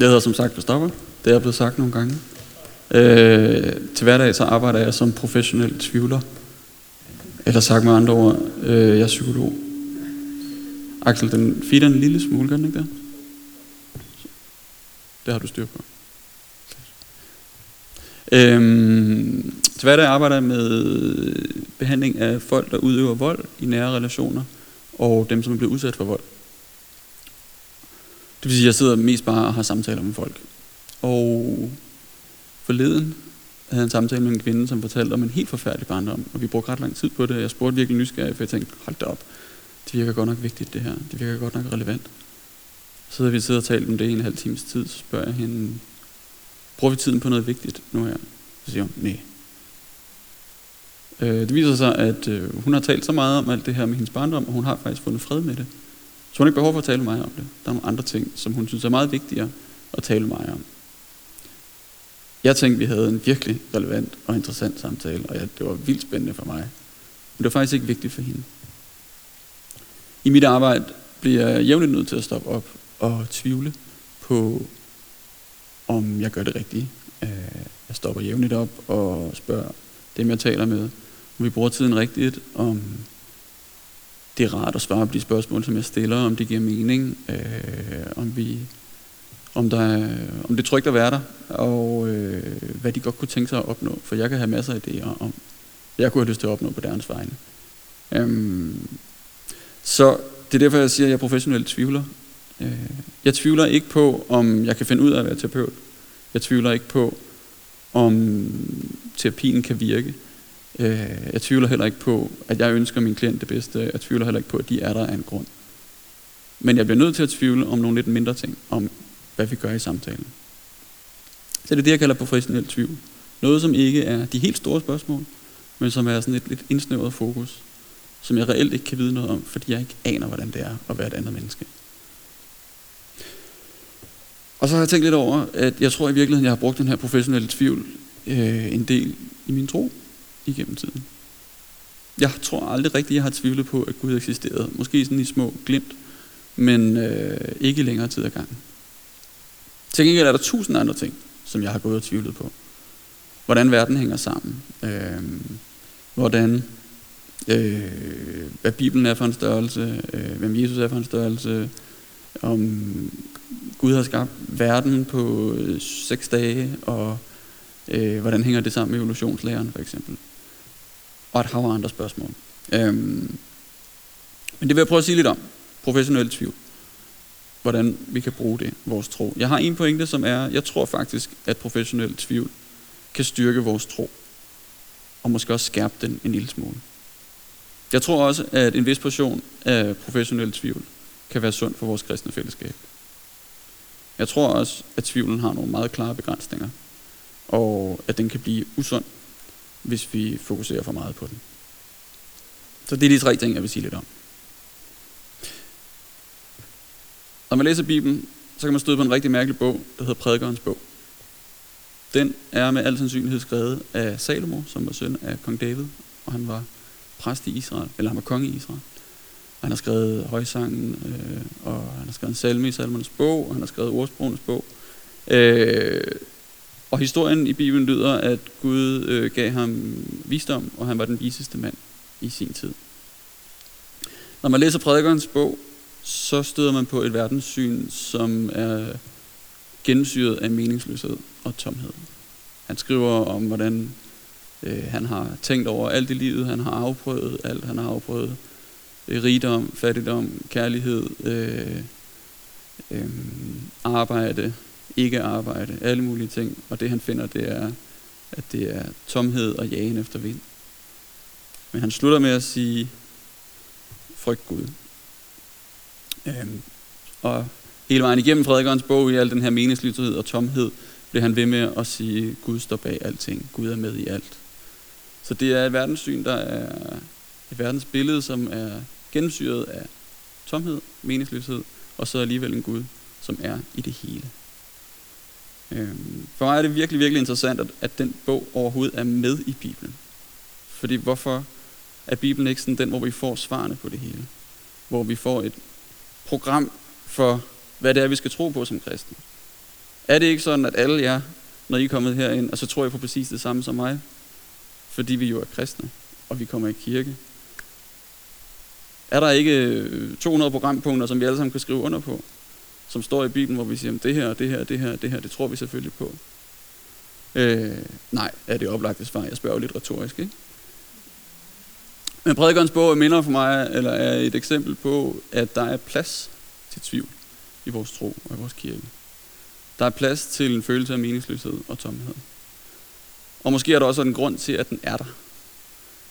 Jeg hedder som sagt Christoffer. Det er blevet sagt nogle gange. Øh, til hverdag så arbejder jeg som professionel tvivler. Eller sagt med andre ord, øh, jeg er psykolog. Axel, den feeder en lille smule, gør den ikke det? Det har du styr på. Øhm, til hverdag arbejder jeg med behandling af folk, der udøver vold i nære relationer, og dem, som er blevet udsat for vold. Det vil sige, at jeg sidder mest bare og har samtaler med folk. Og forleden havde jeg en samtale med en kvinde, som fortalte om en helt forfærdelig barndom, og vi brugte ret lang tid på det. Jeg spurgte virkelig nysgerrig, for jeg tænkte, hold da op, det virker godt nok vigtigt det her. Det virker godt nok relevant. Så havde vi siddet og talt om det i en halv times tid, så spørger jeg hende, bruger vi tiden på noget vigtigt nu her? Så siger hun, nej. Øh, det viser sig, at øh, hun har talt så meget om alt det her med hendes barndom, og hun har faktisk fundet fred med det. Så hun har ikke behov for at tale med mig om det. Der er nogle andre ting, som hun synes er meget vigtigere at tale med mig om. Jeg tænkte, vi havde en virkelig relevant og interessant samtale, og ja, det var vildt spændende for mig. Men det var faktisk ikke vigtigt for hende. I mit arbejde bliver jeg jævnligt nødt til at stoppe op og tvivle på, om jeg gør det rigtige. Øh, jeg stopper jævnligt op og spørger dem, jeg taler med, om vi bruger tiden rigtigt, om det er rart at svare på de spørgsmål, som jeg stiller, om det giver mening, øh, om vi om, der er, om det er trygt at være der, og øh, hvad de godt kunne tænke sig at opnå. For jeg kan have masser af idéer om, hvad jeg kunne have lyst til at opnå på deres vegne. Øhm, så det er derfor, jeg siger, at jeg er professionelt tvivler. Øh, jeg tvivler ikke på, om jeg kan finde ud af at være terapeut. Jeg tvivler ikke på, om terapien kan virke. Øh, jeg tvivler heller ikke på, at jeg ønsker min klient det bedste. Jeg tvivler heller ikke på, at de er der af en grund. Men jeg bliver nødt til at tvivle om nogle lidt mindre ting, om hvad vi gør i samtalen. Så det er det, jeg kalder professionel tvivl. Noget, som ikke er de helt store spørgsmål, men som er sådan et lidt indsnævret fokus, som jeg reelt ikke kan vide noget om, fordi jeg ikke aner, hvordan det er at være et andet menneske. Og så har jeg tænkt lidt over, at jeg tror i virkeligheden, jeg har brugt den her professionelle tvivl øh, en del i min tro igennem tiden. Jeg tror aldrig rigtigt, jeg har tvivlet på, at Gud eksisterede. Måske sådan i små glimt, men øh, ikke længere tid ad gangen. Til gengæld er der tusind andre ting, som jeg har gået og tvivlet på. Hvordan verden hænger sammen. Øh, hvordan, øh, hvad Bibelen er for en størrelse. Øh, hvem Jesus er for en størrelse. Om Gud har skabt verden på øh, seks dage, og øh, hvordan hænger det sammen med evolutionslæren for eksempel. Og et hav andre spørgsmål. Øhm, men det vil jeg prøve at sige lidt om. Professionel tvivl hvordan vi kan bruge det, vores tro. Jeg har en pointe, som er, jeg tror faktisk, at professionel tvivl kan styrke vores tro, og måske også skærpe den en lille smule. Jeg tror også, at en vis portion af professionel tvivl kan være sund for vores kristne fællesskab. Jeg tror også, at tvivlen har nogle meget klare begrænsninger, og at den kan blive usund, hvis vi fokuserer for meget på den. Så det er de tre ting, jeg vil sige lidt om. Når man læser Bibelen, så kan man støde på en rigtig mærkelig bog, der hedder Prædikernes bog. Den er med al sandsynlighed skrevet af Salomo, som var søn af kong David, og han var præst i Israel, eller han var konge i Israel. Og han har skrevet højsangen, øh, og han har skrevet en salme i Salmernes bog, og han har skrevet ordsprogenes bog. Øh, og historien i Bibelen lyder, at Gud øh, gav ham visdom, og han var den viseste mand i sin tid. Når man læser prædikernes bog, så støder man på et verdenssyn, som er gennemsyret af meningsløshed og tomhed. Han skriver om, hvordan øh, han har tænkt over alt i livet, han har afprøvet alt, han har afprøvet øh, rigdom, fattigdom, kærlighed, øh, øh, arbejde, ikke arbejde, alle mulige ting. Og det han finder, det er, at det er tomhed og jagen efter vind. Men han slutter med at sige, frygt Gud. Øhm, og hele vejen igennem Frederikons bog, i al den her meningsløshed og tomhed, bliver han ved med at sige, Gud står bag alting, Gud er med i alt. Så det er et verdenssyn, der er et verdensbillede, som er gennemsyret af tomhed, meningsløshed, og så alligevel en Gud, som er i det hele. Øhm, for mig er det virkelig, virkelig interessant, at, at den bog overhovedet er med i Bibelen. Fordi hvorfor er Bibelen ikke sådan den, hvor vi får svarene på det hele? Hvor vi får et program for hvad det er, vi skal tro på som kristne. Er det ikke sådan, at alle jer, når I er kommet herind, og så tror I på præcis det samme som mig? Fordi vi jo er kristne, og vi kommer i kirke. Er der ikke øh, 200 programpunkter, som vi alle sammen kan skrive under på? Som står i Bibelen, hvor vi siger, det her, det her, det her, det her, det tror vi selvfølgelig på. Øh, nej, er det oplagte svar. Jeg spørger jo lidt retorisk, ikke? Men prædikernes bog minder for mig, eller er et eksempel på, at der er plads til tvivl i vores tro og i vores kirke. Der er plads til en følelse af meningsløshed og tomhed. Og måske er der også en grund til, at den er der.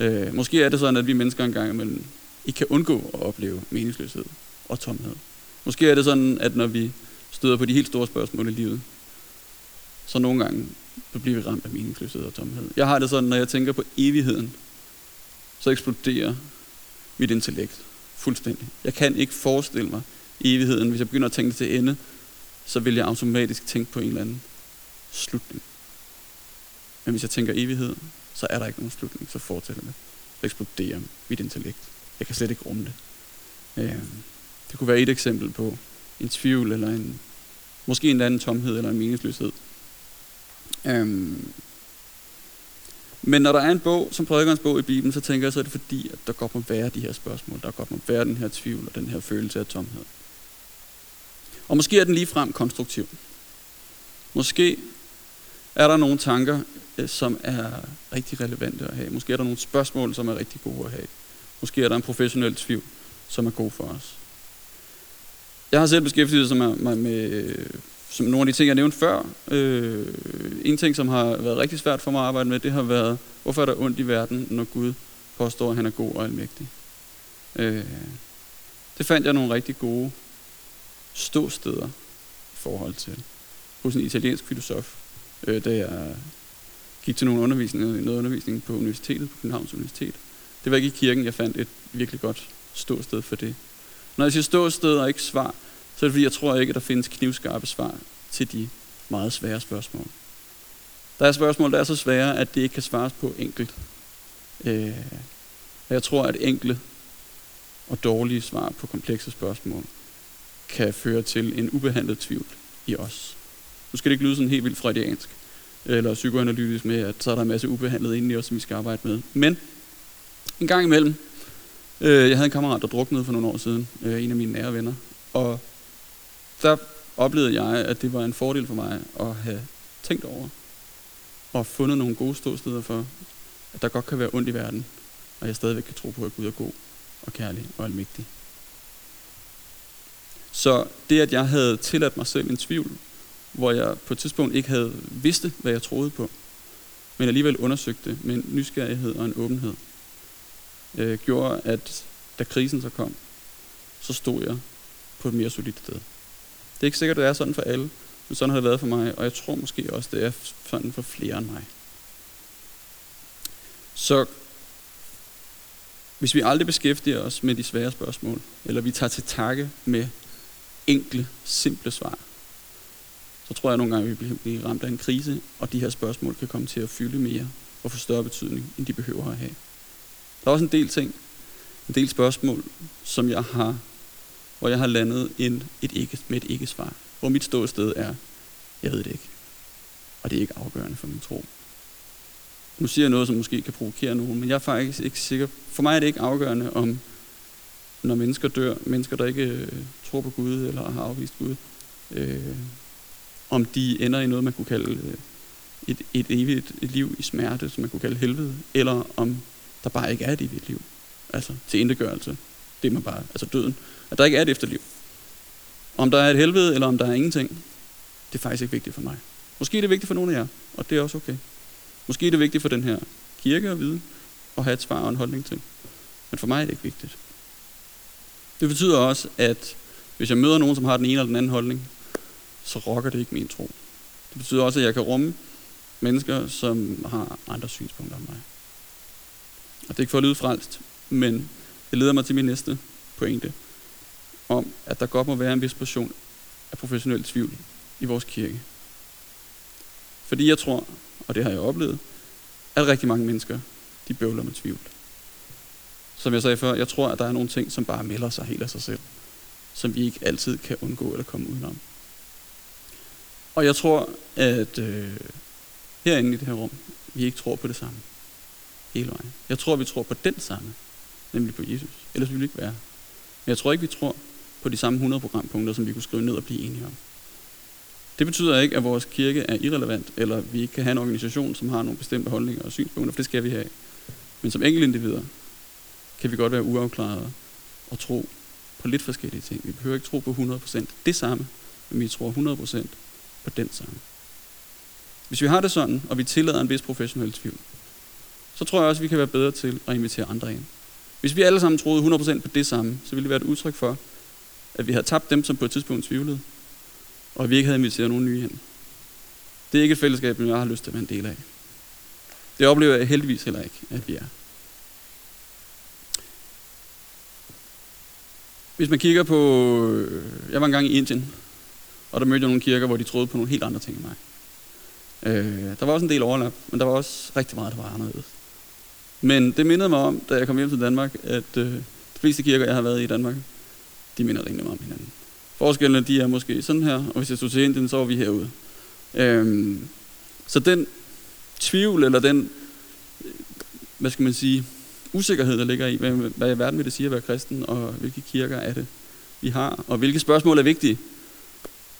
Øh, måske er det sådan, at vi mennesker engang imellem ikke kan undgå at opleve meningsløshed og tomhed. Måske er det sådan, at når vi støder på de helt store spørgsmål i livet, så nogle gange så bliver vi ramt af meningsløshed og tomhed. Jeg har det sådan, når jeg tænker på evigheden, så eksploderer mit intellekt fuldstændig. Jeg kan ikke forestille mig evigheden. Hvis jeg begynder at tænke det til ende, så vil jeg automatisk tænke på en eller anden slutning. Men hvis jeg tænker evighed, så er der ikke nogen slutning, så fortsætter det. Så eksploderer mit intellekt. Jeg kan slet ikke rumme det. Øh det kunne være et eksempel på en tvivl, eller en, måske en anden tomhed, eller en meningsløshed. Øhm, men når der er en bog, som prædikernes bog i Bibelen, så tænker jeg, så er det fordi, at der godt må være de her spørgsmål. Der godt må være den her tvivl og den her følelse af tomhed. Og måske er den lige frem konstruktiv. Måske er der nogle tanker, øh, som er rigtig relevante at have. Måske er der nogle spørgsmål, som er rigtig gode at have. Måske er der en professionel tvivl, som er god for os. Jeg har selv beskæftiget mig med som nogle af de ting, jeg nævnte før. Øh, en ting, som har været rigtig svært for mig at arbejde med, det har været, hvorfor er der ondt i verden, når Gud påstår, at han er god og almægtig. Øh, det fandt jeg nogle rigtig gode ståsteder i forhold til hos en italiensk filosof, øh, da jeg gik til nogle undervisning, noget undervisning på universitetet, på Københavns Universitet. Det var ikke i kirken, jeg fandt et virkelig godt ståsted for det. Når jeg siger ståsted og ikke svar, så er det fordi, jeg tror ikke, at der findes knivskarpe svar til de meget svære spørgsmål. Der er spørgsmål, der er så svære, at det ikke kan svares på enkelt. Øh, og jeg tror, at enkle og dårlige svar på komplekse spørgsmål kan føre til en ubehandlet tvivl i os. Nu skal det ikke lyde sådan helt vildt freudiansk eller psykoanalytisk med, at så er der en masse ubehandlet inde i os, som vi skal arbejde med. Men en gang imellem, øh, jeg havde en kammerat, der druknede for nogle år siden, øh, en af mine nære venner, og der oplevede jeg, at det var en fordel for mig at have tænkt over og fundet nogle gode ståsteder for, at der godt kan være ondt i verden, og jeg stadigvæk kan tro på, at Gud er god og kærlig og almægtig. Så det, at jeg havde tilladt mig selv en tvivl, hvor jeg på et tidspunkt ikke havde vidste, hvad jeg troede på, men alligevel undersøgte med en nysgerrighed og en åbenhed, øh, gjorde, at da krisen så kom, så stod jeg på et mere solidt sted. Det er ikke sikkert, at det er sådan for alle, men sådan har det været for mig, og jeg tror måske også, det er sådan for flere end mig. Så hvis vi aldrig beskæftiger os med de svære spørgsmål, eller vi tager til takke med enkle, simple svar, så tror jeg nogle gange, at vi bliver ramt af en krise, og de her spørgsmål kan komme til at fylde mere og få større betydning, end de behøver at have. Der er også en del ting, en del spørgsmål, som jeg har hvor jeg har landet en, et ikke, med et ikke-svar. Hvor mit ståsted er, jeg ved det ikke. Og det er ikke afgørende for min tro. Nu siger jeg noget, som måske kan provokere nogen, men jeg er faktisk ikke sikker. For mig er det ikke afgørende, om når mennesker dør, mennesker, der ikke øh, tror på Gud eller har afvist Gud, øh, om de ender i noget, man kunne kalde øh, et, et evigt et liv i smerte, som man kunne kalde helvede, eller om der bare ikke er et evigt liv. Altså til indegørelse. Det er man bare, altså døden. At der ikke er et efterliv. Om der er et helvede, eller om der er ingenting, det er faktisk ikke vigtigt for mig. Måske er det vigtigt for nogle af jer, og det er også okay. Måske er det vigtigt for den her kirke at vide, og have et svar og en holdning til. Men for mig er det ikke vigtigt. Det betyder også, at hvis jeg møder nogen, som har den ene eller den anden holdning, så rokker det ikke min tro. Det betyder også, at jeg kan rumme mennesker, som har andre synspunkter end mig. Og det er ikke for at lyde frelst, men det leder mig til min næste pointe om, at der godt må være en vis portion af professionel tvivl i vores kirke. Fordi jeg tror, og det har jeg oplevet, at rigtig mange mennesker, de bøvler med tvivl. Som jeg sagde før, jeg tror, at der er nogle ting, som bare melder sig helt af sig selv. som vi ikke altid kan undgå eller komme udenom. Og jeg tror, at øh, herinde i det her rum, vi ikke tror på det samme hele vejen. Jeg tror, vi tror på den samme, nemlig på Jesus. Ellers ville vi ikke være Men jeg tror ikke, vi tror på de samme 100 programpunkter, som vi kunne skrive ned og blive enige om. Det betyder ikke, at vores kirke er irrelevant, eller vi ikke kan have en organisation, som har nogle bestemte holdninger og synspunkter, for det skal vi have. Men som enkeltindivider kan vi godt være uafklarede og tro på lidt forskellige ting. Vi behøver ikke tro på 100% det samme, men vi tror 100% på den samme. Hvis vi har det sådan, og vi tillader en vis professionel tvivl, så tror jeg også, at vi kan være bedre til at invitere andre ind. Hvis vi alle sammen troede 100% på det samme, så ville det være et udtryk for, at vi havde tabt dem, som på et tidspunkt tvivlede, og at vi ikke havde inviteret nogen nye ind. Det er ikke et fællesskab, som jeg har lyst til at være en del af. Det oplever jeg heldigvis heller ikke, at vi er. Hvis man kigger på... Øh, jeg var engang i Indien, og der mødte jeg nogle kirker, hvor de troede på nogle helt andre ting end mig. Øh, der var også en del overlap, men der var også rigtig meget, der var anderledes. Men det mindede mig om, da jeg kom hjem til Danmark, at øh, de fleste kirker, jeg har været i Danmark, de minder rimelig meget om hinanden. Forskellene, de er måske sådan her, og hvis jeg stod til Indien, så var vi herude. Øhm, så den tvivl, eller den, øh, hvad skal man sige, usikkerhed, der ligger i, hvad, hvad i verden vil det sige at være kristen, og hvilke kirker er det, vi har, og hvilke spørgsmål er vigtige.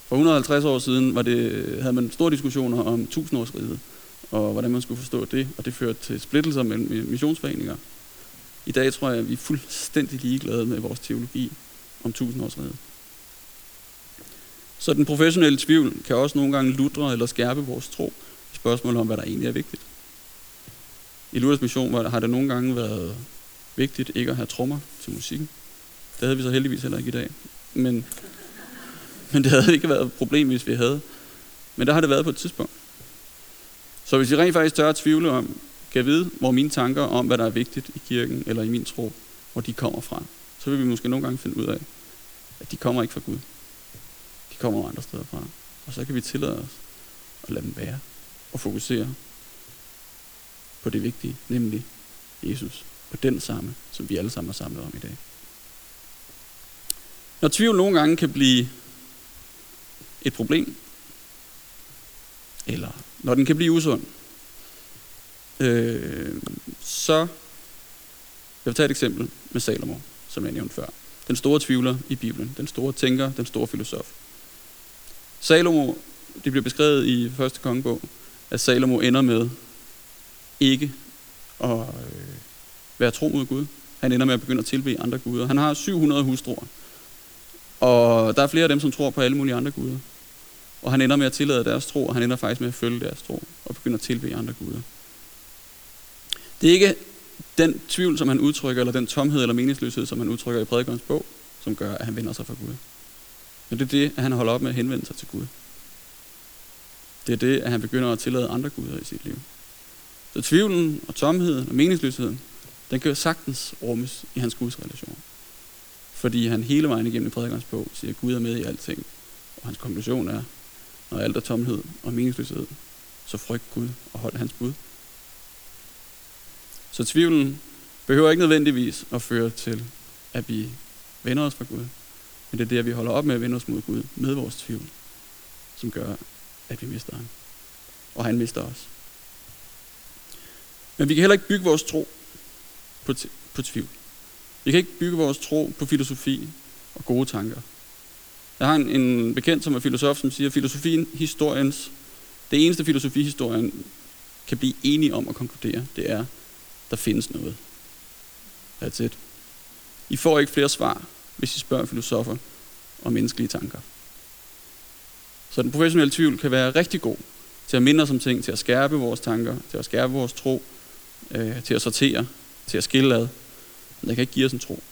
For 150 år siden var det, øh, havde man store diskussioner om tusindårsriget, og hvordan man skulle forstå det, og det førte til splittelser mellem øh, missionsforeninger. I dag tror jeg, at vi er fuldstændig ligeglade med vores teologi om tusindårsredet. Så den professionelle tvivl kan også nogle gange ludre eller skærpe vores tro i spørgsmålet om, hvad der egentlig er vigtigt. I Luthers mission har det nogle gange været vigtigt ikke at have trommer til musikken. Det havde vi så heldigvis heller ikke i dag. Men, men det havde ikke været et problem, hvis vi havde. Men der har det været på et tidspunkt. Så hvis I rent faktisk tør at tvivle om, kan vide, hvor mine tanker om, hvad der er vigtigt i kirken eller i min tro, hvor de kommer fra, så vil vi måske nogle gange finde ud af, at de kommer ikke fra Gud. De kommer andre steder fra. Og så kan vi tillade os at lade dem være og fokusere på det vigtige, nemlig Jesus. På den samme, som vi alle sammen er samlet om i dag. Når tvivl nogle gange kan blive et problem, eller når den kan blive usund, øh, så jeg vil tage et eksempel med Salomo, som jeg nævnte før. Den store tvivler i Bibelen, den store tænker, den store filosof. Salomo, det bliver beskrevet i første kongebog, at Salomo ender med ikke at øh, være tro mod Gud. Han ender med at begynde at tilbe andre guder. Han har 700 hustruer. Og der er flere af dem, som tror på alle mulige andre guder. Og han ender med at tillade deres tro, og han ender faktisk med at følge deres tro, og begynder at tilbe andre guder. Det er ikke den tvivl, som han udtrykker, eller den tomhed eller meningsløshed, som han udtrykker i prædikernes bog, som gør, at han vender sig fra Gud. Men det er det, at han holder op med at henvende sig til Gud. Det er det, at han begynder at tillade andre guder i sit liv. Så tvivlen og tomheden og meningsløsheden, den kan jo sagtens rummes i hans gudsrelation. Fordi han hele vejen igennem i prædikernes bog siger, at Gud er med i alting. Og hans konklusion er, når alt er tomhed og meningsløshed, så frygt Gud og hold hans bud. Så tvivlen behøver ikke nødvendigvis at føre til, at vi vender os fra Gud. Men det er det, at vi holder op med at vende os mod Gud med vores tvivl, som gør, at vi mister ham. Og han mister os. Men vi kan heller ikke bygge vores tro på, på tvivl. Vi kan ikke bygge vores tro på filosofi og gode tanker. Jeg har en, en bekendt, som er filosof, som siger, at filosofien, historiens, det eneste filosofihistorien kan blive enige om at konkludere, det er, der findes noget. That's it. I får ikke flere svar, hvis I spørger filosofer om menneskelige tanker. Så den professionelle tvivl kan være rigtig god til at minde os om ting, til at skærpe vores tanker, til at skærpe vores tro, øh, til at sortere, til at skille ad. Men den kan ikke give os en tro.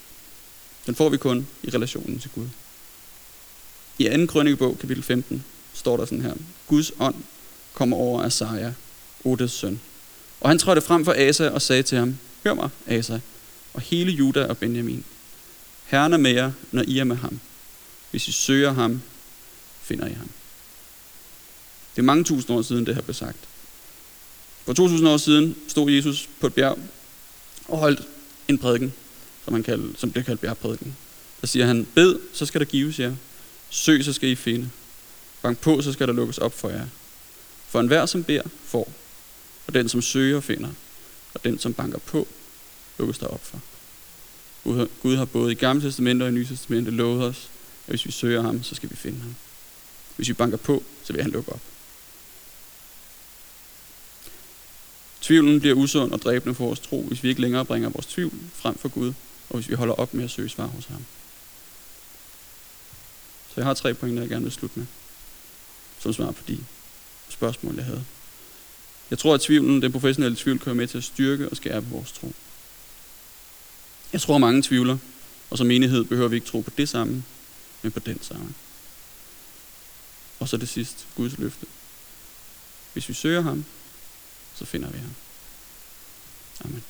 Den får vi kun i relationen til Gud. I 2. krønikebog, kapitel 15, står der sådan her. Guds ånd kommer over Asaja, Odes søn. Og han trådte frem for Asa og sagde til ham, Hør mig, Asa, og hele Juda og Benjamin. Herren er med jer, når I er med ham. Hvis I søger ham, finder I ham. Det er mange tusind år siden, det her blev sagt. For 2000 år siden stod Jesus på et bjerg og holdt en prædiken, som, han kaldte, som bliver kaldt bjergprædiken. der siger han, bed, så skal der gives jer. Søg, så skal I finde. Bank på, så skal der lukkes op for jer. For enhver, som beder, får. Og den, som søger, finder. Og den, som banker på, lukkes der op for. Gud har både i Gamle Testamente og i Nye Testamente lovet os, at hvis vi søger ham, så skal vi finde ham. Hvis vi banker på, så vil han lukke op. Tvivlen bliver usund og dræbende for vores tro, hvis vi ikke længere bringer vores tvivl frem for Gud, og hvis vi holder op med at søge svar hos ham. Så jeg har tre pointer, jeg gerne vil slutte med, som svar på de spørgsmål, jeg havde. Jeg tror, at tvivlen, den professionelle tvivl, kører med til at styrke og skærpe vores tro. Jeg tror, at mange tvivler, og som menighed behøver vi ikke tro på det samme, men på den samme. Og så det sidste, Guds løfte. Hvis vi søger ham, så finder vi ham. Amen.